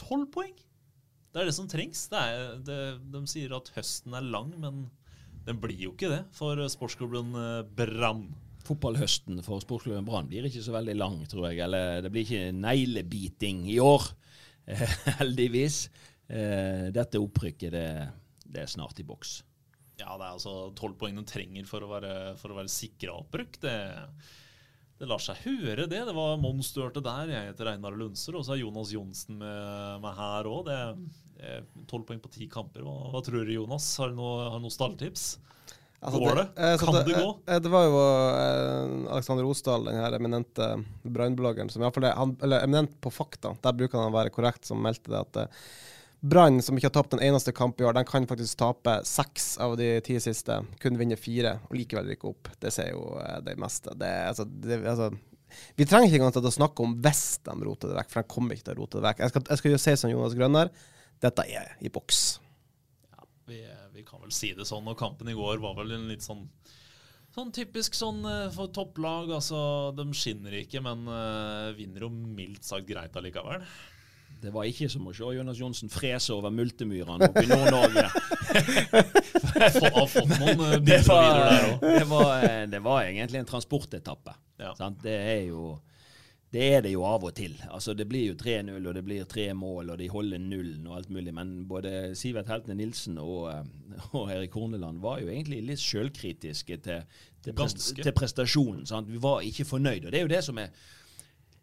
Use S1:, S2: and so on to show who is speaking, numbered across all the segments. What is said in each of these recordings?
S1: Tolv poeng! Det er det som trengs. Det er, det, de sier at høsten er lang, men den blir jo ikke det for sportsklubben eh, Brann.
S2: Fotballhøsten for sportsklubben Brann blir ikke så veldig lang, tror jeg. Eller det blir ikke neglebiting i år, heldigvis. Eh, dette opprykket, det, det er snart i boks.
S1: Ja, det er altså tolv poeng de trenger for å være, for å være sikra opprykk. Det, det lar seg høre, det. Det var Mons Størte der. Jeg heter Einar Lundser, og så er Jonas Johnsen med, meg her òg. Tolv poeng på ti kamper. Hva, hva tror du, Jonas? Har du noe, har du noe stalltips?
S3: Altså,
S1: Går det?
S3: det?
S1: Kan det
S3: det
S1: gå?
S3: eh, Det var jo eh, Alexander Osdal, den her eminente Brann-bloggeren, som i hvert fall er han, eller eminent på fakta. Der bruker han å være korrekt, som meldte det at eh, Brann, som ikke har tapt en eneste kamp i år, den kan faktisk tape seks av de ti siste, kun vinne fire og likevel rykke opp. Det sier jo eh, det meste. Det, altså, det, altså, vi trenger ikke engang til å snakke om hvis de roter det vekk, for de kommer ikke til å rote det vekk. Jeg skal, jeg skal jo si som Jonas Grønner, dette er i boks.
S1: Vi, vi kan vel si det sånn. Og kampen i går var vel en litt sånn Sånn typisk sånn eh, for topplag. Altså, de skinner ikke, men uh, vinner jo mildt sagt greit allikevel.
S2: Det var ikke som å se Jonas Johnsen frese over multemyrene oppe i Nord-Norge. Det, det, eh, det var egentlig en transportetappe.
S1: Ja.
S2: Sant? Det er jo det er det jo av og til. Altså Det blir jo 3-0, og det blir tre mål, og de holder nullen og alt mulig. Men både Sivert Heltene Nilsen og, eh, og Erik Horneland var jo egentlig litt sjølkritiske til, til, prest, til prestasjonen. Sant? Vi var ikke fornøyd. Og det er jo det som er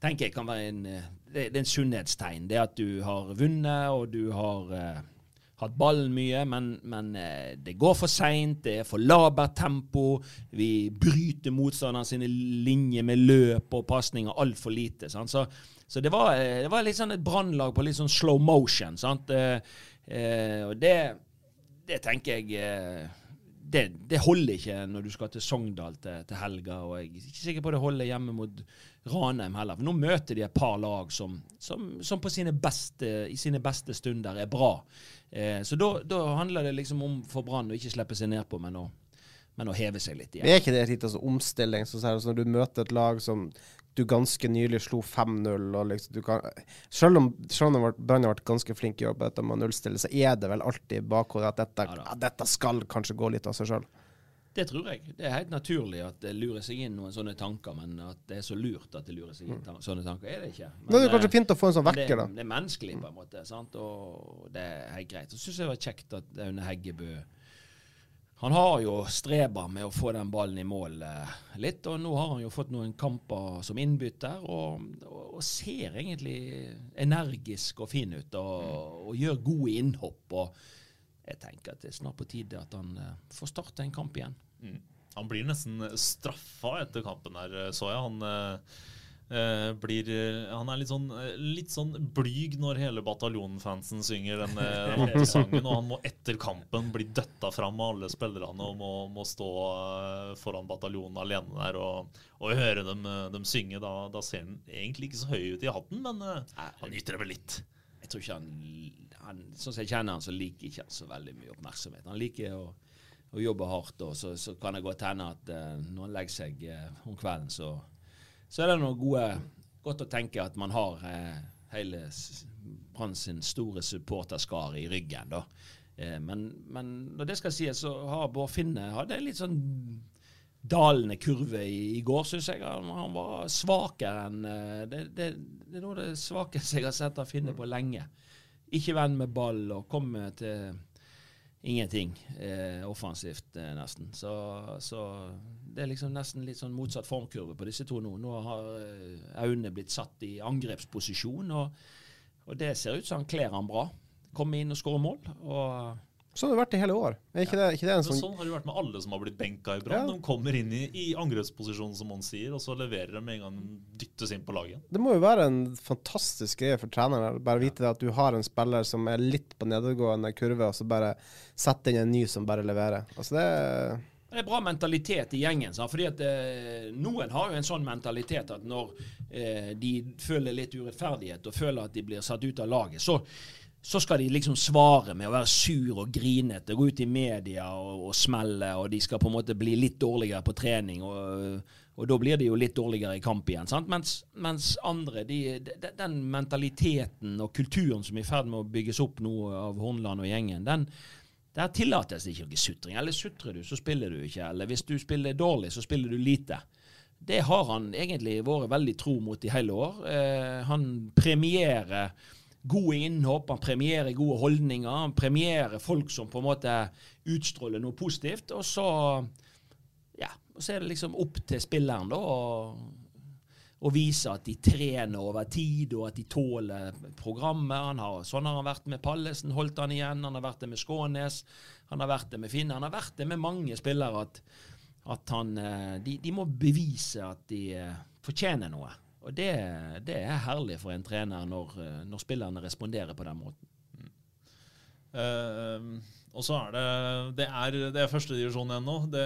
S2: tenker jeg kan være en, eh, det, det er en sunnhetstegn. Det at du har vunnet, og du har eh, hatt ballen mye, men, men eh, det går for seint, det er for labert tempo. Vi bryter motstanderen sine linjer med løp og pasninger altfor lite. Sant? Så, så det, var, eh, det var litt sånn et brannlag på litt sånn slow motion. Eh, eh, og det, det tenker jeg det, det holder ikke når du skal til Sogndal til, til helga. Og jeg er ikke sikker på det holder hjemme mot Ranheim heller. For nå møter de et par lag som, som, som på sine beste, i sine beste stunder er bra. Eh, så da, handler det liksom om for Brann å ikke slippe seg nedpå, men å, men å heve seg litt
S3: Det
S2: igjen.
S3: er ikke det litt altså, omstilling. Så, så sånn når du møter et lag som du ganske nylig slo 5-0 og liksom du kan, Selv om, selv om Brann har vært ganske flink i jobb etter med å nullstille, så er det vel alltid i bakhodet at dette,
S2: ja,
S3: dette skal kanskje gå litt av seg sjøl.
S2: Det tror jeg. Det er helt naturlig at det lurer seg inn noen sånne tanker, men at det er så lurt at det lurer seg inn sånne tanker, er det ikke. Men,
S3: det er kanskje
S2: eh,
S3: fint å få en sånn vekker, da.
S2: det er menneskelig, på en måte. Sant? Og det er helt greit. Så syns jeg det var kjekt at Aune Heggebø Han har jo streba med å få den ballen i mål eh, litt, og nå har han jo fått noen kamper som innbytter, og, og, og ser egentlig energisk og fin ut, og, og gjør gode innhopp. og jeg tenker at det er snart på tide at han eh, får starte en kamp igjen.
S1: Han blir nesten straffa etter kampen her, så jeg. Han eh, eh, blir eh, Han er litt sånn, eh, litt sånn blyg når hele bataljonfansen synger den, eh, den sangen, og han må etter kampen bli døtta fram av alle spillerne og må, må stå eh, foran bataljonen alene der og, og høre dem, eh, dem synge. Da, da ser han egentlig ikke så høy ut i hatten, men eh, han nyter det vel litt.
S2: Jeg tror ikke han, han Sånn som jeg kjenner han, så liker ikke han så veldig mye oppmerksomhet. Han liker å, å jobbe hardt, og så, så kan det godt hende at uh, når han legger seg uh, om kvelden, så, så er det noe gode, godt å tenke at man har uh, hele Brann sin store supporterskare i ryggen, da. Men, men når det skal sies, så har Bård Finne hadde en litt sånn dalende kurve i, i går, syns jeg. Han, han var svakere enn det, det, det er noe av det svakeste jeg har sett han finne på lenge. Ikke venn med ball og komme til ingenting eh, offensivt, eh, nesten. Så, så, det er liksom nesten litt sånn motsatt formkurve på disse to nå. Nå har eh, Aune blitt satt i angrepsposisjon, og, og det ser ut som han kler han bra. Komme inn og skåre mål. og
S3: Sånn har det vært i hele år. Er ikke det, ikke det en sånn...
S1: sånn har det vært med alle som har blitt benka i Brann.
S3: Ja.
S1: De kommer inn i, i angrepsposisjon, som man sier, og så leverer de med en gang de dyttes inn på laget.
S3: Det må jo være en fantastisk greie for treneren. Bare vite ja. at du har en spiller som er litt på nedadgående kurve, og så bare sette inn en ny som bare leverer. Altså det
S2: Det er bra mentalitet i gjengen. Sant? fordi at eh, Noen har jo en sånn mentalitet at når eh, de føler litt urettferdighet og føler at de blir satt ut av laget, så, så skal de liksom svare med å være sur og grinete, gå ut i media og, og smelle, og de skal på en måte bli litt dårligere på trening. og, og da blir de jo litt dårligere i kamp igjen. Sant? Mens, mens andre, de, de, den mentaliteten og kulturen som er i ferd med å bygges opp nå av Hornland og gjengen, den, der tillates det ikke noe sutring. Eller sutrer du, så spiller du ikke. Eller hvis du spiller dårlig, så spiller du lite. Det har han egentlig vært veldig tro mot i hele år. Eh, han premierer gode innhopp, han premierer gode holdninger. Han premierer folk som på en måte utstråler noe positivt. Og så, ja, så er det liksom opp til spilleren da å å vise at de trener over tid, og at de tåler programmet. Har, sånn har han vært med Pallesen, holdt han igjen. Han har vært det med Skånes, han har vært det med Finne. Han har vært det med mange spillere at, at han, eh, de, de, må bevise at de eh, fortjener noe. Og det, det er herlig for en trener når, eh, når spillerne responderer på den måten.
S1: Uh, og så er det Det er, det er førstedivisjon ennå. Det,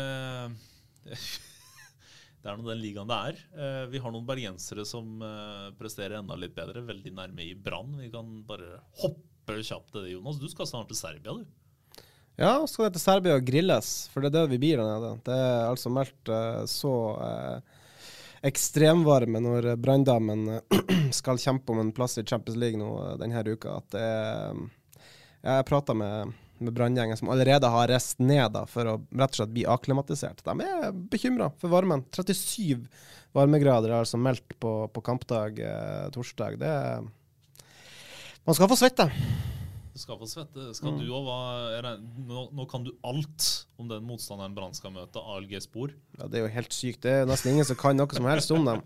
S1: det, det er nå den ligaen det er. Uh, vi har noen bergensere som uh, presterer enda litt bedre, veldig nærme i Brann. Vi kan bare hoppe kjapt til det, Jonas. Du skal snart til Serbia, du.
S3: Ja, skal ned til Serbia og grilles, for det er det vi blir der nede. Det er altså meldt så ekstremvarme når Branndamen skal kjempe om en plass i Champions League nå denne uka, at det er Jeg prata med, med Branngjengen som allerede har reist ned da, for å rett og slett bli akklimatisert. De er bekymra for varmen. 37 varmegrader er altså meldt på, på kampdag eh, torsdag. Det er Man skal få svette.
S1: Du skal få svette. Skal du også, nå, nå kan du alt om den motstanderen Brann skal møte, ALG Spor.
S3: Ja, Det er jo helt sykt. Det er nesten ingen som kan noe som helst om dem.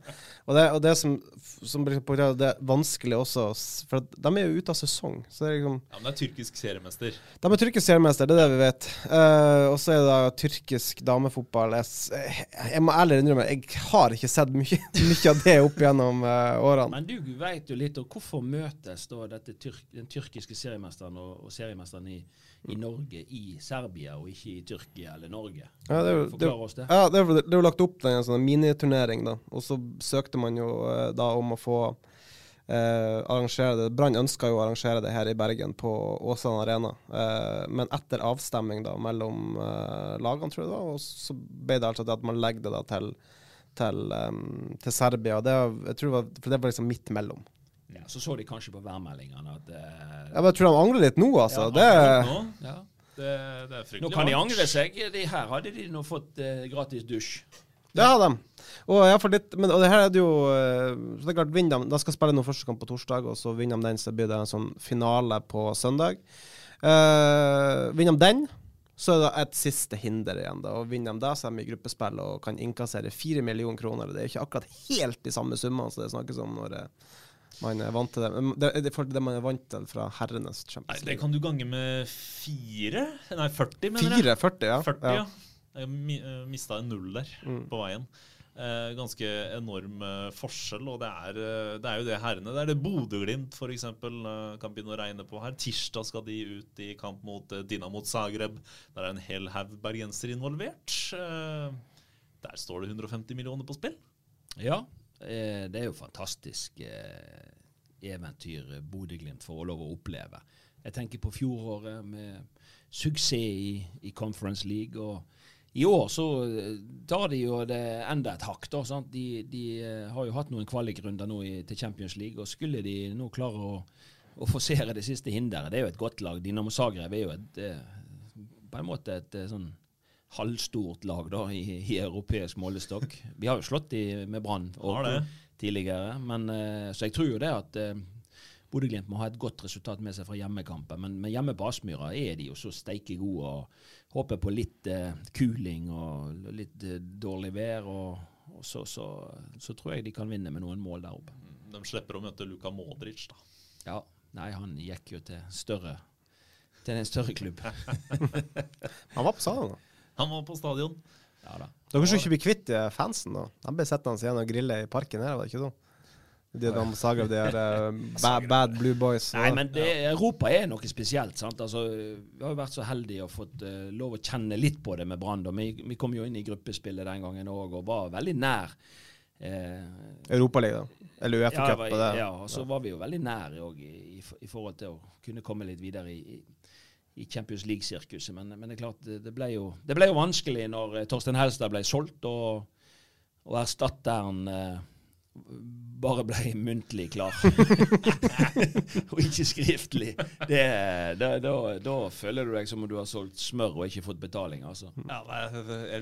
S3: Og det, og det som, som det er vanskelig også, for de er jo ute av sesong. Så det er liksom
S1: Ja, Men det er tyrkisk seriemester.
S3: De er tyrkisk seriemester, det er det vi vet. Uh, og så er det da tyrkisk damefotball. Jeg, jeg må ærlig innrømme, jeg har ikke sett mye, mye av det opp gjennom uh, årene.
S2: Men du vet jo litt og hvorfor møtes da dette tyrk, den tyrkiske seriemesteren og, og seriemesteren i, i, Norge i Serbia, og ikke i Tyrkia eller Norge?
S3: Ja, det er
S2: det, oss det.
S3: Ja, det det er jo lagt opp til en sånn miniturnering, da. Og så søkte man jo uh, da om å få eh, arrangere det. Brann ønska jo å arrangere det her i Bergen, på Åsane Arena. Eh, men etter avstemming da mellom lagene, tror jeg det var, og så ble det altså det at man legger det da til, til, um, til Serbia. Det, jeg tror det var, for det var liksom midt mellom.
S2: Ja, så så de kanskje på værmeldingene at
S3: Jeg bare tror de angrer litt nå, altså.
S1: Ja,
S3: det,
S1: nå,
S2: ja.
S1: det, det er fryktelig
S2: Nå kan de angre seg. De her hadde de nå fått eh, gratis dusj.
S3: Det har de. Og, jeg får litt, men, og det her er det jo eh, så det er klart, vinner de, De skal spille noen første kamp på torsdag, og så vinner de den, så blir det en sånn finale på søndag. Uh, vinner de den, så er det et siste hinder igjen. da, og Vinner de det, så er de i gruppespill og kan innkassere fire millioner kroner. Det er ikke akkurat helt de samme summene som det snakkes om når eh, man er vant til det. Det, det, det man er vant til fra herrenes
S1: Nei,
S3: Champions
S1: det kan du gange med fire Nei, 40, mener jeg.
S3: Fire, 40, ja.
S1: 40,
S3: ja.
S1: ja. Jeg uh, mista en null der
S3: Mm.
S1: på veien. Eh, ganske enorm eh, forskjell, og det er, eh, det er jo det herrene. Det er det Bodø-Glimt f.eks. Uh, kan begynne å regne på her. Tirsdag skal de ut i kamp mot eh, Dinamo Zagreb. Der er en hel haug bergensere involvert. Eh, der står det 150 millioner på spill.
S2: Ja, eh, det er jo fantastisk eh, eventyr eh, Bodø-Glimt får lov å oppleve. Jeg tenker på fjoråret med suksess i, i Conference League. og i år så eh, tar de jo det enda et hakk. da? De, de eh, har jo hatt noen kvalikrunder nå i, til Champions League. og Skulle de nå klare å, å forsere det siste hinderet Det er jo et godt lag. Dinamo Zagreb er jo et, eh, på en måte et eh, sånn halvstort lag da, i, i europeisk målestokk. Vi har jo slått de med Brann og- tidligere. Men, eh, så jeg tror jo det at eh, Bodø-Glimt må ha et godt resultat med seg fra hjemmekampen. Men, men hjemme på Aspmyra er de jo så steike gode og håper på litt eh, kuling og litt eh, dårlig vær. Og, og så, så, så tror jeg de kan vinne med noen mål der oppe.
S1: De slipper å møte Luka Modric, da.
S2: Ja, Nei, han gikk jo til større til en større klubb.
S3: Han var på salen, da.
S1: Han var på stadion.
S2: Ja da.
S3: Dere skulle ikke bli kvitt de fansen, da? De ble sittende igjen og grille i parken her, var det ikke sånn? De, de Zagreb, de er eh, bad, bad Blue Boys.
S2: Nei, men det, Europa er noe spesielt. sant? Altså, vi har jo vært så heldige og fått uh, lov å kjenne litt på det med Brann. Vi, vi kom jo inn i gruppespillet den gangen òg og var veldig nær. Eh,
S3: Europaligaen, eller
S2: ja,
S3: Uefa-cup og det.
S2: ja, og så var vi jo veldig nær òg i, i, i forhold til å kunne komme litt videre i, i, i Champions League-sirkuset. Men, men det er klart, det, det, ble jo, det ble jo vanskelig når eh, Torstein Helstad ble solgt, og, og erstatteren eh, bare ble muntlig klar. og ikke skriftlig. Det, da, da, da føler du deg som om du har solgt smør og ikke fått betaling. altså.
S1: Ja, nei,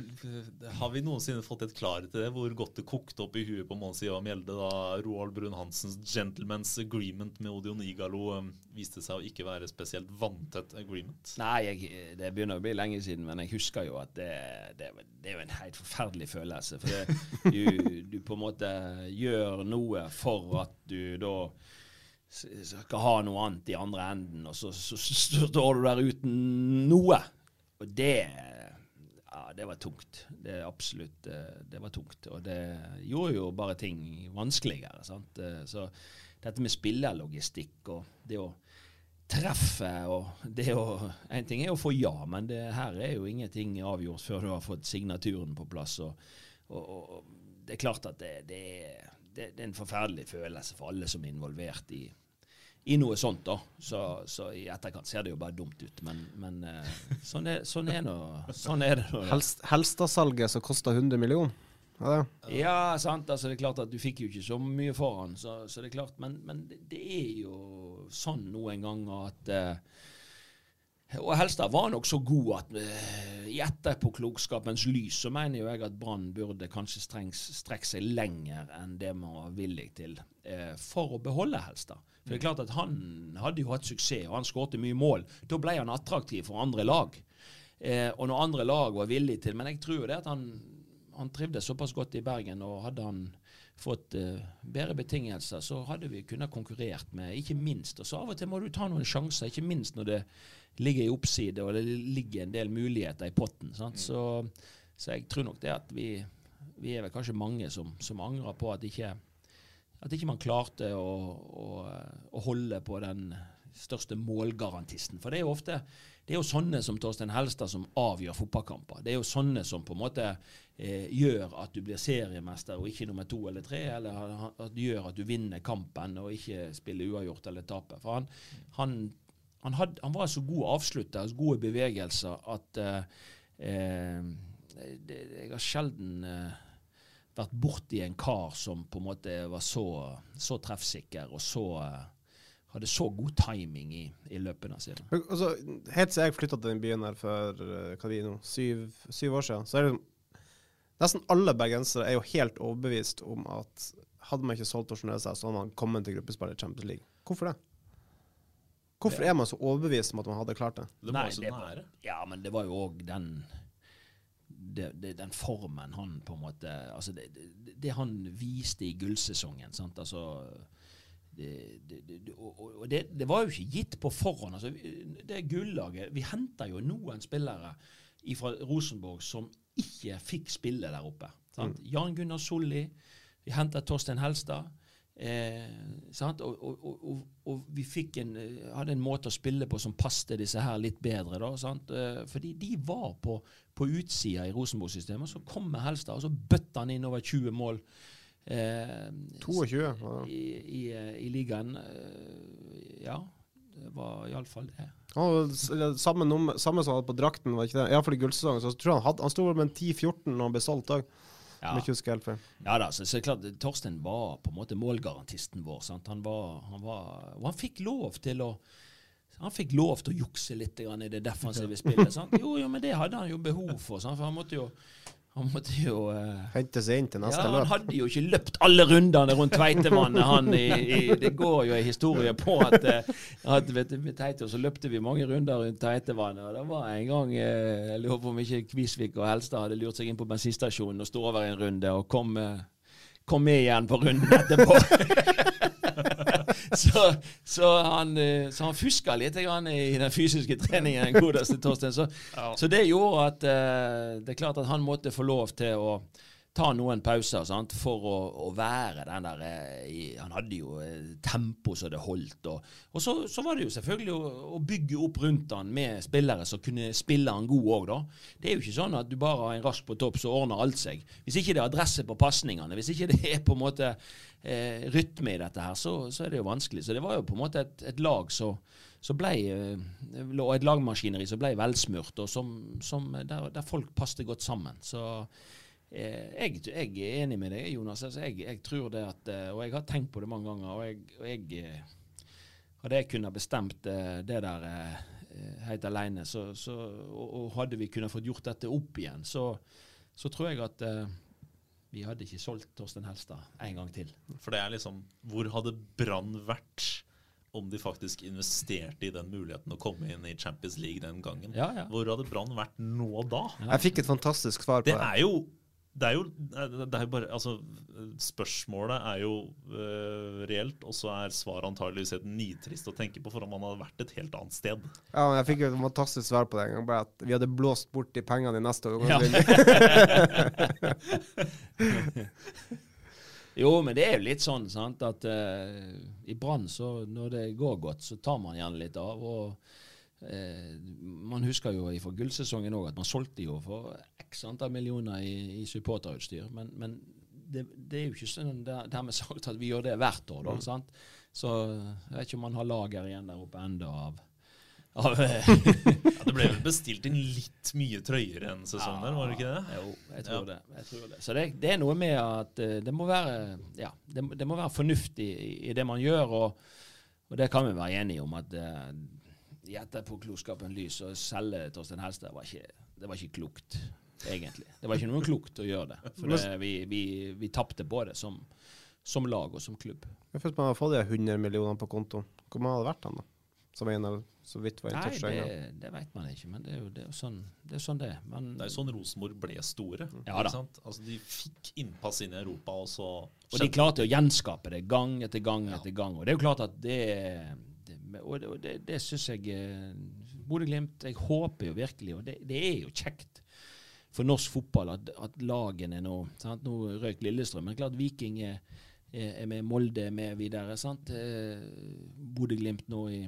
S1: Har vi noensinne fått et klarhet til det? Hvor godt det kokte opp i huet på Mons Ivar Mjelde da Roald Brun-Hansens 'Gentleman's Agreement' med Odion Igalo um, viste seg å ikke være spesielt vanntett agreement?
S2: Nei, jeg, det begynner å bli lenge siden, men jeg husker jo at det, det, det er jo en helt forferdelig følelse. For det, du, du på en måte gjør noe for at du da skal ha noe annet i andre enden, og så, så, så står du der uten noe. Og det ja, det var tungt. Det er absolutt eh, Det var tungt. Og det gjorde jo bare ting vanskeligere. Sant? Eh, Så dette med spillerlogistikk og det å treffe og det å En ting er å få ja, men det her er jo ingenting avgjort før du har fått signaturen på plass. Og, og, og det er klart at det, det, det, er en forferdelig følelse for alle som er involvert i, i noe sånt. da. Så, så i etterkant ser det jo bare dumt ut, men, men eh, sånn, er, sånn, er nå, sånn er det. nå.
S3: Helst, Helstad-salget som kosta 100 millioner. Ja.
S2: Ja, sant. altså Det er klart at du fikk jo ikke så mye for han, så, så det er klart, men, men det, er jo sånn noen ganger at eh, Og Helstad var nok så god at eh, i etterpåklokskapens lys så mener jo jeg at Brann burde kanskje strekke seg lenger enn det man var villig til eh, for å beholde Helstad. For det er klart at Han hadde jo hatt suksess, og han skårte mye mål. Da ble han attraktiv for andre lag. Eh, og når andre lag var villige til Men jeg tror jo det at han, han trivdes såpass godt i Bergen, og hadde han fått eh, bedre betingelser, så hadde vi kunnet konkurrert med, ikke minst. Og så av og til må du ta noen sjanser, ikke minst når det ligger i oppside og det ligger en del muligheter i potten. Sant? Så, så jeg tror nok det at vi, vi er vel kanskje mange som, som angrer på at ikke at ikke man klarte å, å, å holde på den største målgarantisten. For det er jo ofte det er jo sånne som Torstein Helstad som avgjør fotballkamper. Det er jo sånne som på en måte eh, gjør at du blir seriemester og ikke nummer to eller tre, eller at gjør at du vinner kampen og ikke spiller uavgjort eller taper. For han, han, han, had, han var så god avslutter, så gode bevegelser, at eh, eh, det, jeg har sjelden eh, vært borti en kar som på en måte var så, så treffsikker og så eh, hadde så god timing i, i løpene sine.
S3: Altså, helt siden jeg flytta til den byen her for hva hva det nå, syv, syv år siden, så er det nesten alle bergensere er jo helt overbevist om at hadde man ikke solgt Torsten Helstad, så hadde man kommet til gruppespill i Champions League. Hvorfor det? Hvorfor er man så overbevist om at man hadde klart det?
S1: Det var Nei, så nære.
S2: Ja, men det var jo òg den det, det, den formen han på en måte Altså, det, det, det han viste i gullsesongen, sant, altså det, det, det, og, det, det var jo ikke gitt på forhånd. Altså, det gullaget Vi henter jo noen spillere fra Rosenborg som ikke fikk spille der oppe. Sant? Jan Gunnar Solli. Vi henter Torstein Helstad. Eh, sant? Og, og, og, og, vi en, eh, hadde en måte å spille på som passte disse her litt bedre. Da? Eh, fordi de var på, på utsida i Rosenborg-systemet. Så kommer Helstad, og så bøtter han inn over 20 mål. Eh,
S3: 22? Ja.
S2: i, i, eh, i ligaen. Eh, ja, det var iallfall det.
S3: Oh, samme, nummer, samme som han hadde på drakten, var ikke det? Iallfall i gullsesongen. Så jeg han, hadde, han sto med en 10-14 når han ble solgt òg,
S2: Ja.
S3: om jeg ikke husker helt feil.
S2: Ja da, så, så klart, Torstein var på en måte målgarantisten vår. Sant? Han var, han var, og han fikk lov til å Han fikk lov til å jukse litt grann i det defensive spillet. Sant? Jo, jo, men det hadde han jo behov for. Sant? For han måtte jo, han måtte jo uh,
S3: Hente seg inn til neste
S2: ja, Han
S3: løp.
S2: hadde jo ikke løpt alle rundene rundt Tveitevannet. Han i, i, det går jo en historie på at, eh, at vet med Teito så løpte vi mange runder rundt Tveitevannet. Og det var en gang uh, Jeg lurer på om ikke Kvisvik og Helstad hadde lurt seg inn på bensinstasjonen og stå over en runde og kom, uh, kom med igjen på runden etterpå. så, så, han, eh, så han fuska litt grann i den fysiske treningen, den godeste Torstein. Så, så det gjorde at eh, det er klart at han måtte få lov til å ta noen pauser sant, for å, å være den der eh, i, Han hadde jo eh, tempo så det holdt. Og, og så, så var det jo selvfølgelig å, å bygge opp rundt han med spillere som kunne spille han god òg, da. Det er jo ikke sånn at du bare har en rask på topp, så ordner alt seg. Hvis ikke det er adresse på pasningene, hvis ikke det er på en måte eh, rytme i dette her, så, så er det jo vanskelig. Så det var jo på en måte et, et lag som ble, eh, og et lagmaskineri som ble velsmurt, og som, som der, der folk passet godt sammen. Så jeg, jeg, er enig med deg, Jonas. Altså, jeg, jeg, tror det at, eh, Og jeg har tenkt på det mange ganger. og jeg, og jeg eh, Hadde jeg kunnet bestemt det der helt alene, så, så, og, og, hadde vi kunnet fått gjort dette opp igjen, så, så tror jeg at vi hadde ikke solgt Torsten Helstad en gang til.
S1: For det er liksom Hvor hadde Brann vært om de faktisk investerte i den muligheten å komme inn i Champions League den gangen?
S2: Ja, ja.
S1: Hvor hadde Brann vært nå da?
S3: Ja. Jeg fikk et fantastisk svar på
S1: det. Det er jo det er jo det er bare, altså, Spørsmålet er jo uh, reelt, og så er svaret antageligvis helt nitrist å tenke på, for om man hadde vært et helt annet sted.
S3: Ja, men Jeg fikk jo et fantastisk svar på det en gang. Bare at vi hadde blåst bort de pengene i neste år.
S2: Ja. jo, men det er jo litt sånn sant, at uh, i Brann, når det går godt, så tar man gjerne litt av. og Eh, man husker jo fra gullsesongen òg at man solgte jo for x antall millioner i, i supporterutstyr. Men, men det, det, er jo ikke sånn dermed sagt at vi gjør det hvert år. da, mm. sant? Så jeg vet ikke om man har lager igjen der oppe enda av,
S1: ja, Det ble vel bestilt inn litt mye trøyer enn sesongen, ja, var det ikke det?
S2: Jo, jeg tror, ja. det, jeg tror det. Så det, det, er noe med at eh, det må være, ja, det, det må være fornuftig i, i, det man gjør. og, og det kan vi være enige om. at i etterpåklokskapen lys å selge Torstein Helstad var ikke, det var ikke klokt, egentlig. Det var ikke noe klokt å gjøre det. For det, vi, vi, vi tapte på det som, som, lag og som klubb.
S3: Følte man hadde fått de 100 millionene på konto. Hvor mange hadde vært den, da? Som en av så vidt var
S2: Nei, det, det vet man ikke, men det er jo, det er jo sånn, det er sånn det er.
S1: Det er jo sånn Rosenborg ble store.
S2: Ja, da.
S1: Altså, de fikk innpass inn i Europa, og så
S2: Og de klarte å gjenskape det gang etter gang etter gang. Og det er jo klart at det og det, det, det syns jeg eh, Bodø-Glimt Jeg håper jo virkelig, og det, det, er jo kjekt for norsk fotball at, at lagene nå sant? Nå røyk Lillestrøm, men klart Viking er, er med, Molde er med videre. sant? Eh, Bodø-Glimt nå i,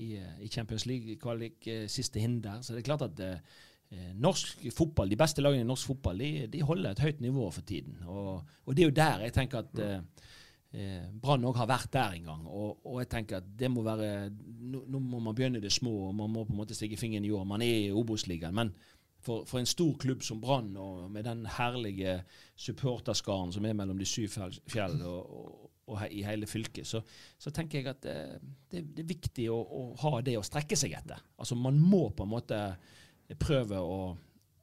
S2: i, i, Champions League-kvalik, eh, siste hinder. Så det er klart at eh, norsk fotball, de beste lagene i norsk fotball de, de holder et høyt nivå for tiden. Og, og, det er jo der jeg tenker at eh, eh, Brann òg har vært der en gang. Og, og, jeg tenker at det må være nå, nå, må man begynne det små, og man må på en måte stikke fingeren i jord. Man er i Obos-ligaen. Men for, for, en stor klubb som Brann, og med den herlige supporterskaren som er mellom de syv fjell og, og, og i hele fylket, så, så tenker jeg at det, det, det er viktig å, å, ha det å strekke seg etter. Altså Man må på en måte prøve å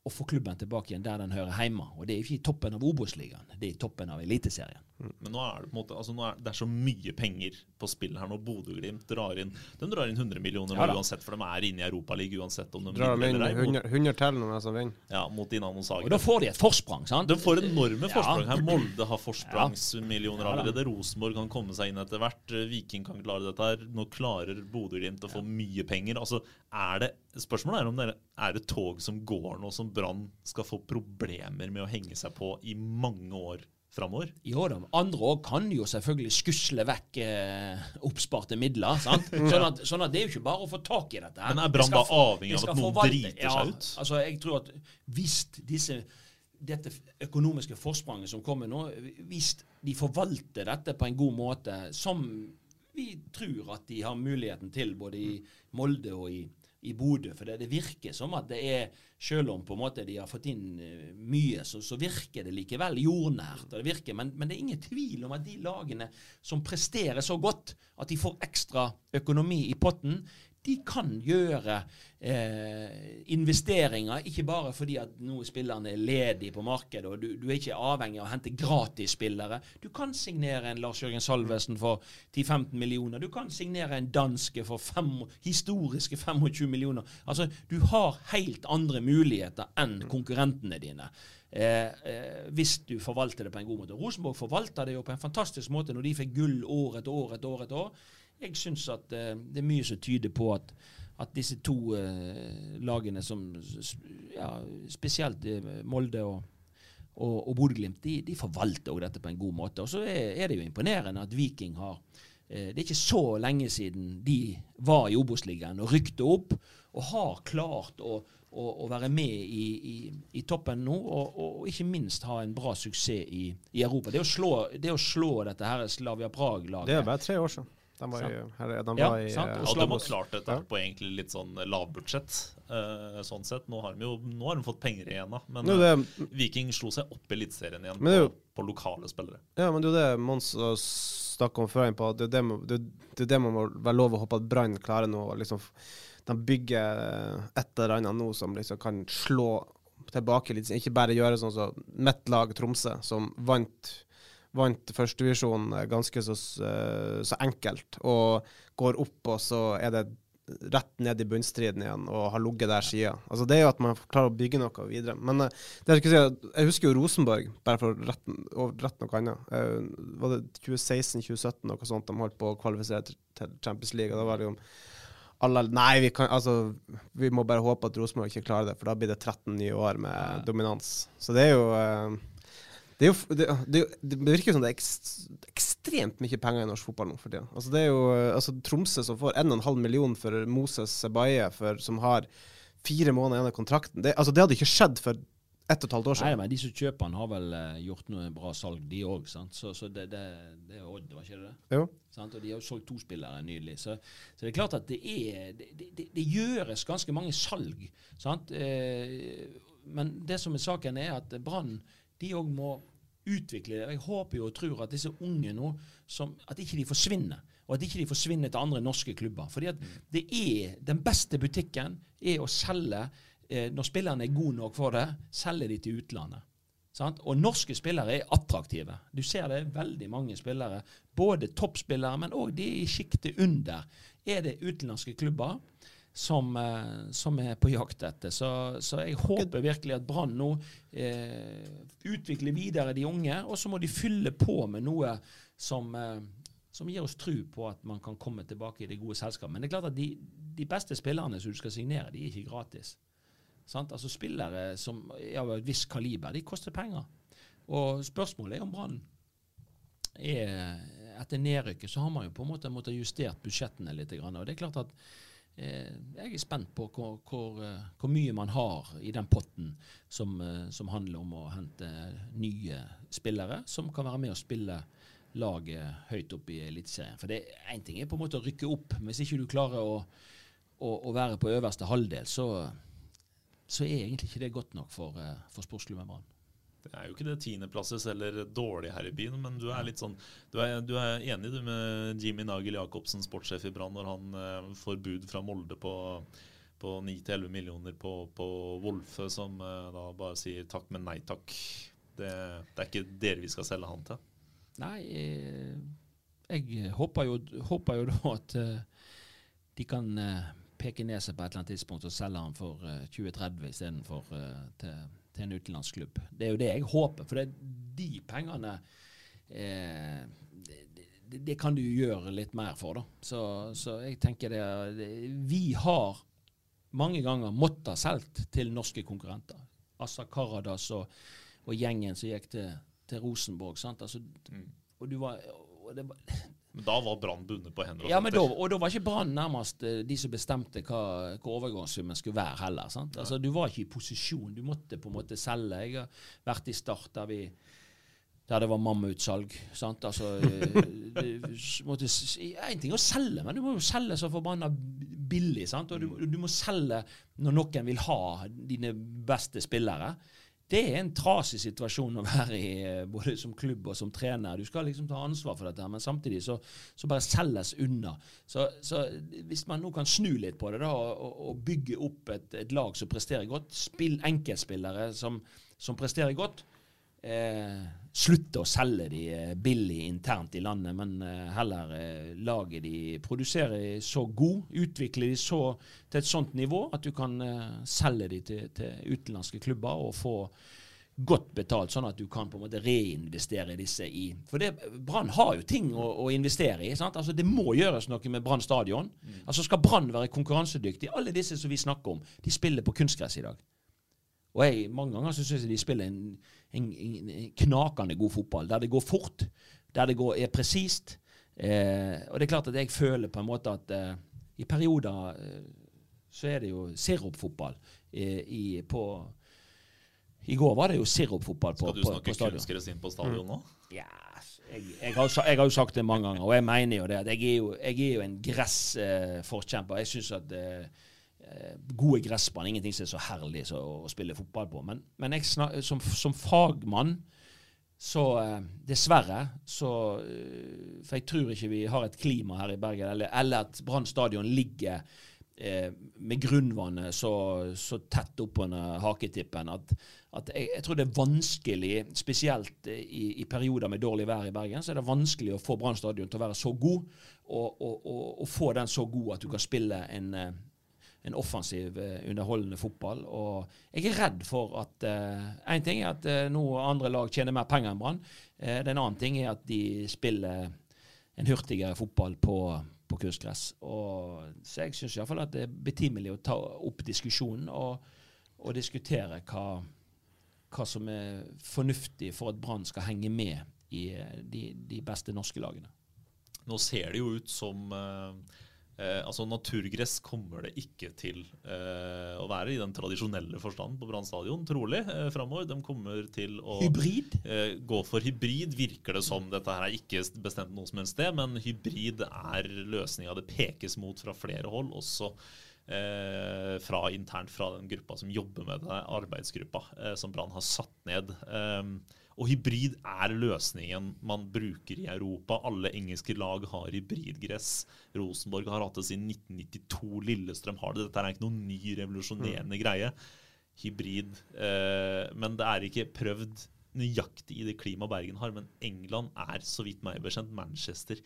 S2: å få klubben tilbake igjen der den hører hjemme. Og det er ikke i toppen av Obos-ligaen, det er i toppen av Eliteserien.
S1: Mm. Men nå er det på en måte, altså er, det er så mye penger på spill her nå. Bodø-Glimt drar inn de drar inn 100 millioner ja, uansett, for de er inne i Europaligaen uansett om de
S3: drar vinner eller ei. 100, 100 til når de vinner.
S1: Ja, mot Dinamo Zagreb.
S2: Og da får de et forsprang, sant?
S1: De får enorme forsprang her. Molde har forsprangsmillioner allerede. Rosenborg kan komme seg inn etter hvert. Viking kan klare dette her. Nå klarer Bodø-Glimt å få mye penger. Altså, er det Spørsmålet er om det er et tog som går nå, som Brann skal få problemer med å henge seg på i mange år framover?
S2: Jo da, andre òg kan jo selvfølgelig skusle vekk eh, oppsparte midler. sant? Sånn at, sånn at, det er jo ikke bare å få tak i dette.
S1: Men er Brann da avhengig av at noen driter seg ut?
S2: Ja, Altså, jeg tror at hvis disse dette økonomiske forspranget som kommer nå, hvis de forvalter dette på en god måte, som vi tror at de har muligheten til både i Molde og i i Bodø. For det, det, virker som at det er, selv om på en måte de har fått inn uh, mye, så, så, virker det likevel jordnært. Det virker, men, men, det er ingen tvil om at de lagene som presterer så godt at de får ekstra økonomi i potten, de kan gjøre eh, investeringer, ikke bare fordi at nå spillerne er ledige på markedet, og du, du, er ikke avhengig av å hente gratisspillere. Du kan signere en Lars-Jørgen Salvesen for 10-15 millioner. Du kan signere en danske for fem, historiske 25 millioner. Altså, Du har helt andre muligheter enn konkurrentene dine. Eh, eh, hvis du forvalter det på en god måte. Rosenborg forvalter det jo på en fantastisk måte når de fikk gull år etter år etter år. etter år. Jeg syns at eh, det er mye som tyder på at, at disse to eh, lagene som ja, Spesielt eh, Molde og, og, og Bodø-Glimt, de, de, forvalter dette på en god måte. Og så er, er det jo imponerende at Viking har Det er ikke så lenge siden de var i Obos-ligaen og rykte opp, og har klart å å, å, være med i, i, i toppen nå, og, og, ikke minst ha en bra suksess i, i Europa. Det å, slå, det å slå dette her Slavia Prag-laget
S3: Det er bare tre år siden. De var, i, her, de
S1: ja, var i, sant? Og, de har klart dette ja. på egentlig litt sånn lavbudsjett. Uh, sånn sett. Nå har de jo nå har de fått penger igjen, da. Men det, uh, Viking slo seg opp i Eliteserien igjen på, på, lokale spillere.
S3: Ja, men det er jo det Mons snakka om før. På, det, er det, det, det, det man må være lov å håpe at Brann klarer nå. Liksom, de bygger et eller annet nå som liksom kan slå tilbake litt. Ikke bare gjøre sånn som så mitt lag Tromsø, som vant vant førstedivisjon ganske så, eh, så, enkelt, og går opp, og så er det rett ned i bunnstriden igjen og har ligget der siden. Altså Det er jo at man klarer å bygge noe videre. Men uh, det jeg, si, jeg husker jo Rosenborg, bare for rett, rett noe annet. Uh, var det 2016-2017 noe sånt de holdt på å kvalifisere til Champions League? og da var det jo alle, Nei, vi, kan, altså, vi må bare håpe at Rosenborg ikke klarer det, for da blir det 13 nye år med dominans. Så det er jo uh, det, jo, det, det, det, virker som det er ekstremt mye penger i norsk fotball nå for tida. Altså det er jo altså Tromsø som får 1,5 million for Moses Sebaye, som har fire måneder igjen av kontrakten. Det, altså det hadde ikke skjedd for ett og et halvt år siden.
S2: Nei, men De som kjøper han har vel uh, gjort noe bra salg, de òg. Så, så det, det, det, er Odd, var ikke det?
S3: Jo.
S2: Sant? Og de har jo solgt to spillere nylig. Så, så, det er klart at det er Det, det gjøres ganske mange salg. Sant? Eh, men det som er saken, er at Brann de òg må utvikle det. Jeg håper jo og tror at disse unge nå, som, at ikke de forsvinner. Og at ikke de forsvinner til andre norske klubber. Fordi at det er Den beste butikken er å selge, eh, når spillerne er gode nok for det, selge de til utlandet. Sant? Og norske spillere er attraktive. Du ser det er veldig mange spillere, både toppspillere, men òg de i sjiktet under. Er det utenlandske klubber? Som, eh, som, er på jakt etter. Så, så jeg håper virkelig at Brann nå eh, utvikler videre de unge, og så må de fylle på med noe som, eh, som gir oss tro på at man kan komme tilbake i det gode selskapet. Men det er klart at de, de beste spillerne som du skal signere, de er ikke gratis. Sant? Altså Spillere som er av et visst kaliber, de koster penger. Og spørsmålet er om Brann er Etter nedrykket så har man jo på en måte måttet justert budsjettene litt. Og det er klart at jeg er spent på hvor, hvor, eh, hvor, mye man har i den potten som, eh, som, handler om å hente nye spillere som kan være med og spille laget høyt opp i Eliteserien. For én ting er på en måte å rykke opp, men hvis ikke du klarer å, å, å være på øverste halvdel, så, så, er egentlig ikke det godt nok for, for sportsklubben Brann.
S1: Det er jo ikke det tiendeplasses eller dårlig her i byen, men du er litt sånn Du er, du er enig du med Jimmy Nagel Jacobsen, sportssjef i Brann, når han eh, får bud fra Molde på, på 9-11 millioner på, på Wolfe, som eh, da bare sier takk, men nei takk. Det, det, er ikke dere vi skal selge han til.
S2: Nei, eh, jeg håper jo, håper jo da at uh, de kan uh, peke ned seg på et eller annet tidspunkt og selge han for uh, 2030 istedenfor uh, til til en utenlandsklubb. Det er jo det jeg håper, for det de pengene eh, det, det, kan du gjøre litt mer for, da. Så, så jeg tenker det, det, Vi har mange ganger måttet solgt til norske konkurrenter. Assa Karadas og, og, gjengen som gikk til, til Rosenborg. sant? Altså, mm. og du var, og det var
S1: men da var Brann bundet på hender
S2: og ja, men da, og da var ikke Brann nærmest eh, de som bestemte hva, hva overgangssummen skulle være, heller. sant? Altså, Du var ikke i posisjon. Du måtte på en måte selge. Jeg har vært i Start der vi der det var mammutsalg. sant? Altså, Én ting er å selge, men du må jo selge så forbanna billig. sant? Og du, du, må selge når noen vil ha dine beste spillere. Det er en trasig situasjon å være i, eh, både som klubb og som trener. Du skal liksom ta ansvar for dette, men samtidig så, så bare selges unna. Så, så, hvis man nå kan snu litt på det da, og, og bygge opp et, et, lag som presterer godt, spill enkeltspillere som, som presterer godt, eh, slutte å selge de eh, billig internt i landet, men eh, heller eh, lage de, produsere så god, utvikle de så til et sånt nivå at du kan selge de til, til utenlandske klubber og få godt betalt, sånn at du kan på en måte reinvestere disse i For Brann har jo ting å, å investere i. sant? Altså Det må gjøres noe med Brann stadion. Mm. Altså Skal Brann være konkurransedyktig Alle disse som vi snakker om, de spiller på kunstgress i dag. Og jeg, mange ganger så syns jeg de spiller en, en, en, knakende god fotball, der det går fort, der det går, er presist. Eh, og det er klart at jeg føler på en måte at eh, i perioder eh, så er det jo sirupfotball i, på I går var det jo sirupfotball på, stadion.
S1: Skal du snakke kunstgress inn på stadion nå?
S2: Mm. Ja, jeg, jeg, har, jeg, har, jo sagt det mange ganger, og jeg mener jo det at jeg er jo, jeg er jo en gressforkjemper. jeg syns at eh, Eh, gode gressbaner. Ingenting som er så herlig så, å spille fotball på. Men, men jeg snak, som, som, fagmann så eh, dessverre så eh, For jeg tror ikke vi har et klima her i Bergen, eller, eller at Brann stadion ligger eh, med grunnvannet så, så tett oppunder haketippen at, at jeg, jeg, tror det er vanskelig, spesielt i, i, perioder med dårlig vær i Bergen, så er det vanskelig å få Brann stadion til å være så god, og, og, og, og, få den så god at du kan spille en en offensiv, eh, underholdende fotball. Og jeg er redd for at Én uh, ting er at uh, nå andre lag tjener mer penger enn Brann. Uh, den annen ting er at de spiller en hurtigere fotball på, på kunstgress. Så jeg syns iallfall at det er betimelig å ta opp diskusjonen og, og diskutere hva, hva, som er fornuftig for at Brann skal henge med i de, de, beste norske lagene.
S1: Nå ser det jo ut som uh Eh, altså Naturgress kommer det ikke til eh, å være i den tradisjonelle forstand på Brann stadion, trolig, eh, framover. De kommer til å
S2: eh,
S1: gå for hybrid, virker det som. Dette her er ikke bestemt noe som helst sted, men hybrid er løsninga det pekes mot fra flere hold. også eh, fra internt fra den gruppa som jobber med det, arbeidsgruppa eh, som Brann har satt ned. Eh, og hybrid er løsningen man bruker i Europa. Alle engelske lag har hybridgress. Rosenborg har hatt det siden 1992. Lillestrøm har det. Dette er ikke noen ny, revolusjonerende mm. greie. Hybrid. Eh, men det er ikke prøvd nøyaktig i det klimaet Bergen har. Men England er, så vidt meg bekjent, Manchester.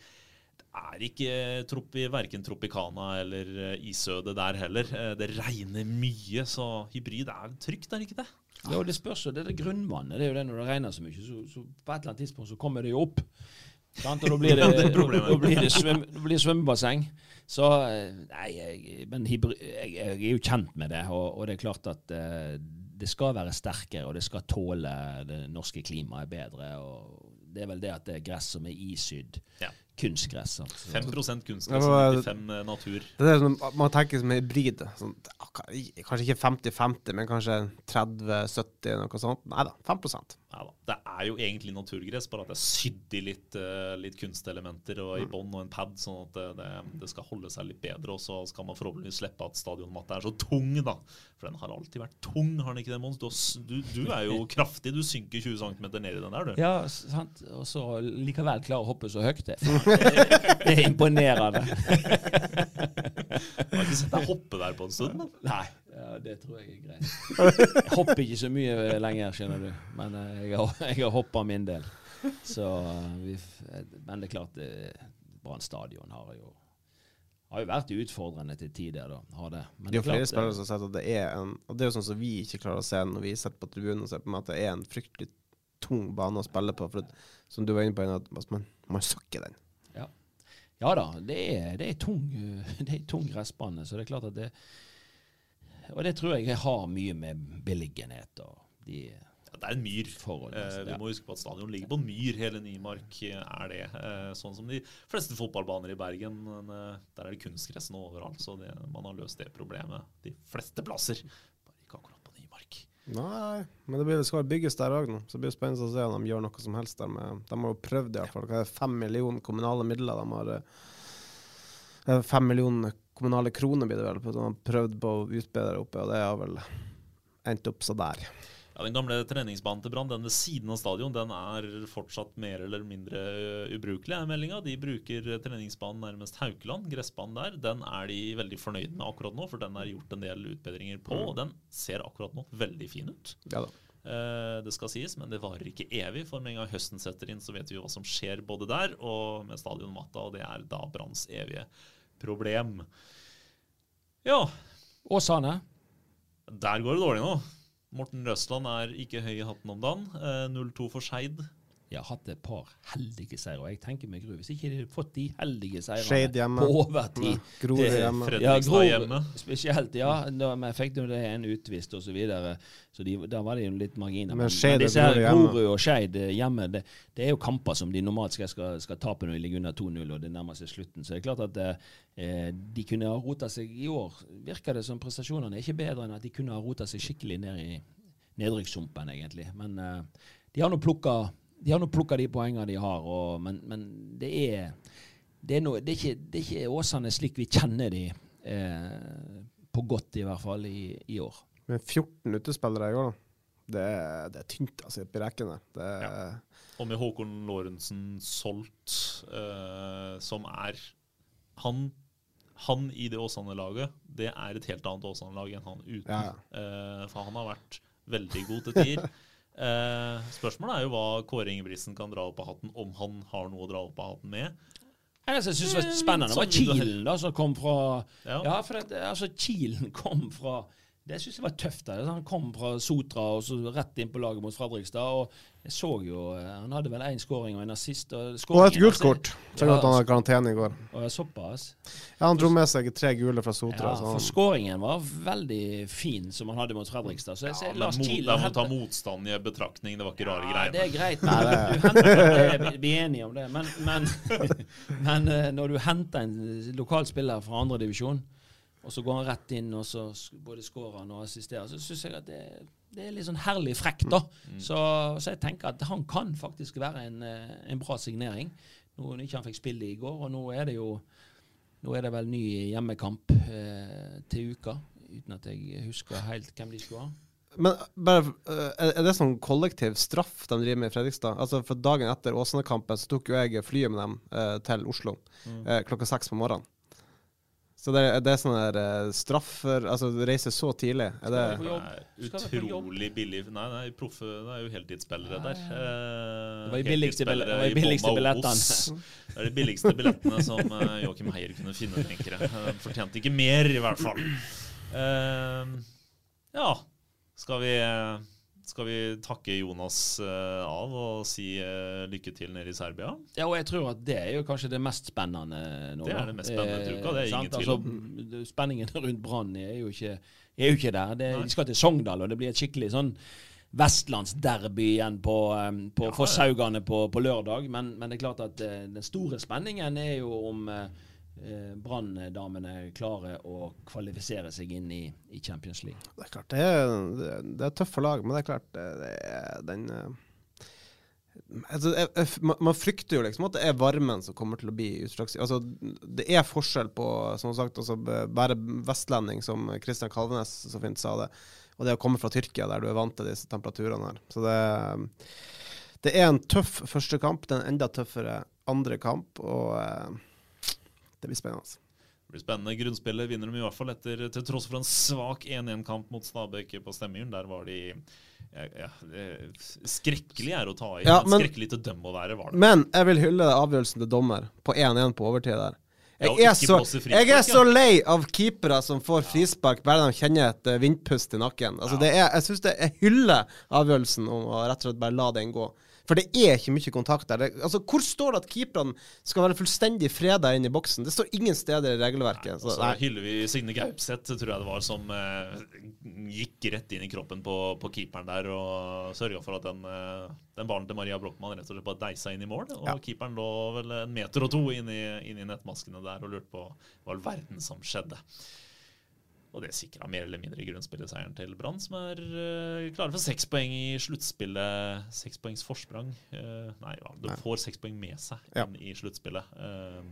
S1: Det er ikke tropi, verken Tropicana eller isødet isøde der heller. Eh, det regner mye, så hybrid er trygt, er det ikke det?
S2: Ja, og Det spørs jo, det er det grunnvannet. det er jo det Når det regner så mye, så, så på et eller annet tidspunkt så kommer det jo opp. Sant? Og da blir det, da blir det, svøm, blir svømmebasseng. Så eh, Nei, jeg, men jeg, jeg, er jo kjent med det, og, og det er klart at uh, det skal være sterkere, og det skal tåle det norske klimaet bedre. og Det er vel det at det er gress som er isydd. Ja kunstgress. Altså.
S1: 5 kunstgress og 95 natur.
S3: Det er sånn, man tenker som hybrid. Sånn, kanskje ikke 50-50, men kanskje 30-70, noe sånt. Nei da, 5
S1: Neida. da. Det er jo egentlig naturgress, bare at det er sydd i litt, uh, litt, kunstelementer og i bånd bånn og en pad, sånn at det, det, det, skal holde seg litt bedre. Og så skal man forhåpentligvis slippe at stadionmatta er så tung, da. For den har alltid vært tung, har den ikke det, Mons? Du, du, du, er jo kraftig. Du synker 20 cm ned i den der, du.
S2: Ja, sant. Og så likevel klarer å hoppe så høyt. Det, det er imponerende.
S1: Har ikke sett deg hoppe der på en stund? Da?
S2: Nei. Ja, det tror jeg er greit. Jeg hopper ikke så mye lenger, skjønner du. Men eh, jeg har, jeg har hoppa min del. Så eh, vi, Men det er klart, Brann stadion har jo har jo vært utfordrende til tider. da, har Det
S3: Men det er flere spillere som har sett at det er en Og det er jo sånn som vi ikke klarer å se når vi sitter på tribunen og ser på at det er en fryktelig tung bane å spille på. For at, som du var inne på, at man, man søkker den.
S2: Ja. da, det er, det er tung, det er tung gressbane. Så det er klart at det, og det tror jeg har mye med beliggenhet og de
S1: ja, det er en myr. Eh, vi må huske på at stadion ligger på en myr. Hele Nymark er det. Eh, sånn som de fleste fotballbaner i Bergen. Men, eh, der er det kunstgress nå overalt, så det, man har løst det problemet de fleste plasser. Bare ikke akkurat på Nymark.
S3: Nei, men det, blir, det skal bygges der òg nå. Så det blir spennende å se om de gjør noe som helst der. Med, de har jo prøvd i hvert fall. Det er fem millioner kommunale midler de har. Eh, fem millioner kommunale kroner blir det vel, de har prøvd på å utbedre oppe, og det har vel endt opp så der.
S1: Ja, Den gamle treningsbanen til Brann, den ved siden av stadion, den er fortsatt mer eller mindre øh, ubrukelig, er meldinga. De bruker treningsbanen nærmest Haukeland, gressbanen der. Den er de veldig fornøyd med akkurat nå, for den er gjort en del utbedringer på. Og den ser akkurat nå veldig fin ut.
S3: Ja da.
S1: Eh, det skal sies, men det varer ikke evig. For med en gang høsten setter inn, så vet vi jo hva som skjer både der og med stadionmatta, og det er da Branns evige problem. Ja,
S2: Åsane.
S1: der går det dårlig nå. Morten Røsland er ikke høy i hatten om dagen. Eh, 0-2 for Skeid.
S2: De har hatt et par heldige seire, og jeg tenker meg gru. Hvis ikke de hadde fått de heldige seirene på overtid
S3: Grorud
S2: Det-
S3: hjemme.
S1: Ja,
S2: Grorud
S1: hjemme.
S2: Spesielt, ja. Da vi fikk jo det en utvist og så videre, så de, da var det jo litt marginer.
S3: Men men
S2: disse her
S3: Grorud.
S2: Grorud og Skeid eh, hjemme, det, det er jo kamper som de normalt skal, skal, skal tape når de ligger under 2-0 og det nærmer seg slutten. Så det er klart at eh, de kunne ha rota seg i år. Virker det som prestasjonene er ikke bedre enn at de kunne ha rota seg skikkelig ned i nedrykkssumpen, egentlig. Men eh, de har nå plukka de har nå plukka de poengene de har, og, men, men det er det er, noe, det, er ikke, det er ikke Åsane slik vi kjenner de eh, på godt, i hvert fall, i, i år.
S3: Med 14 utespillere i år, da. Det det er tynt altså, oppi rekken der. Det er,
S1: Og med Håkon Lorentzen solgt, eh, som er han, han i det Åsane-laget, det er et helt annet Åsane-lag enn han uten.
S3: Ja, ja.
S1: Eh, for han har vært veldig god til tider. Eh, spørsmålet er jo hva Kåre Ingebrigtsen kan dra opp av hatten, om han har noe å dra opp av hatten med.
S2: Jeg jeg synes var spennende, det
S1: var sånn
S2: da, som kom fra
S1: Ja.
S2: Ja, for det, altså, Kilen kom fra Det syns jeg var tøft. da. Han kom fra Sotra og så rett inn på laget mot Fredrikstad. og jeg så jo, eh, Han hadde vel én skåring og en assist. Og,
S3: og et gult kort. Så
S2: Ja,
S3: at han hadde karantene i går.
S2: og Såpass.
S3: Ja, Han dro med seg tre gule fra Sotra.
S2: Ja,
S3: så
S2: for skåringen var veldig fin, som han hadde mot Fredrikstad. Så jeg, ser
S1: Ja,
S2: Lars
S1: mot,
S2: Kielen
S1: da må ta motstand i betraktning. Det var ikke rare
S2: Ja,
S1: greier.
S2: det er greit. Men du henter, det, vi er enige om det. Men, men, men eh, når du henter en lokal spiller fra andredivisjon, og så går han rett inn og så både skårer han og assisterer, så syns jeg at det, det er litt sånn herlig frekt, da. Så, så jeg tenker at han kan faktisk være en, eh, en bra signering. Nå ikke han fikk spille i går, og nå er det jo nå er det vel ny hjemmekamp eh, til uka, uten at jeg husker helt hvem de skulle ha.
S3: men bare, eh, er det sånn kollektiv straff de driver med i Fredrikstad? Altså For dagen etter Åsane-kampen så tok jo jeg flyet med dem eh, til Oslo eh, klokka seks på morgenen. Så det, er det sånn der eh, straffer Altså reise så tidlig? Er det
S1: utrolig billig. Nei, nei, proffe Det er jo heltidsspillere
S2: Ja,
S1: der. Eh,
S2: Det var de billigste billigste billettene.
S1: Det er de billigste billettene som eh, Joakim Heier kunne finne, tenker jeg. Eh, Fortjente ikke mer, i hvert fall. Eh, ja, skal vi skal vi takke Jonas eh, av og si eh, lykke til nede i Serbia?
S2: Ja, og jeg tror at det er jo kanskje det mest spennende nå.
S1: Det er det mest spennende til uka, det er ingen tvil om.
S2: Altså, spenningen rundt Brann er jo ikke, er jo ikke der. Det, de skal til Sogndal, og det blir et skikkelig sånn vestlandsderby igjen på, på
S1: Ja,
S2: Fosshaugane på, på lørdag. Men, men det er klart at eh, den store spenningen er jo om uh, Brann-damene klarer å kvalifisere seg inn i, i Champions League.
S3: Det er klart, det er, det er- tøffe lag, men det er klart det, er den eh, altså, jeg, jeg, man frykter jo liksom at det er varmen som kommer til å bli utslags... Altså, det er forskjell på, som sagt, altså, bare vestlending, som Kristian Kalvenes så fint sa det, og det å komme fra Tyrkia, der du er vant til disse temperaturene her. Så det, det er en tøff første kamp, det er en enda tøffere andre kamp, og eh, det blir spennende.
S1: Det blir spennende. Grunnspillet vinner de i hvert fall etter, til tross for en svak 1-1-kamp mot Stabæk på Stemmyren. Der var de ja, ja, Skrekkelig er å ta i.
S3: Ja,
S1: men skrekkelig til dømme å være, var det.
S3: Men jeg vil hylle avgjørelsen til dommer på 1-1 på overtid der. Jeg
S1: ja,
S3: er, så,
S1: frispark,
S3: jeg er så lei av keepere som får frispark bare de kjenner et eh, vindpust i nakken. Altså, det er, jeg synes det Jeg hyller avgjørelsen om å rett og slett bare la den gå. For det er ikke mye kontakt der. Det, altså, hvor står det at keeperne skal være fullstendig freda inn i boksen? Det står ingen steder i regelverket.
S1: Nei,
S3: Så,
S1: så hyller vi Signe Gaupseth, tror jeg det var, som eh, gikk rett inn i kroppen på, på keeperen der og sørga for at den, eh, den ballen til Maria Brochmann rett og slett bare deisa inn i mål. Og
S3: Ja.
S1: keeperen lå vel en meter og to inn i, inn i nettmaskene der og lurte på hva all verden som skjedde. Og det sikra mer eller mindre grunnspilleseieren til Brann, som er uh, klare for seks poeng i sluttspillet. Seks poengs forsprang. Uh, nei, ja, de får seks poeng med seg
S3: ja.
S1: inn i sluttspillet uh,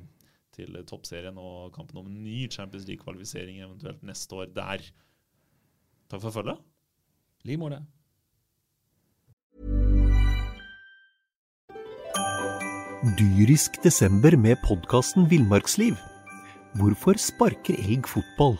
S1: til toppserien og kampen om ny Champions League-kvalifisering eventuelt neste år der. Takk for følget.
S2: Like måte.
S4: Dyrisk desember med podkasten Villmarksliv. Hvorfor sparker elg fotball?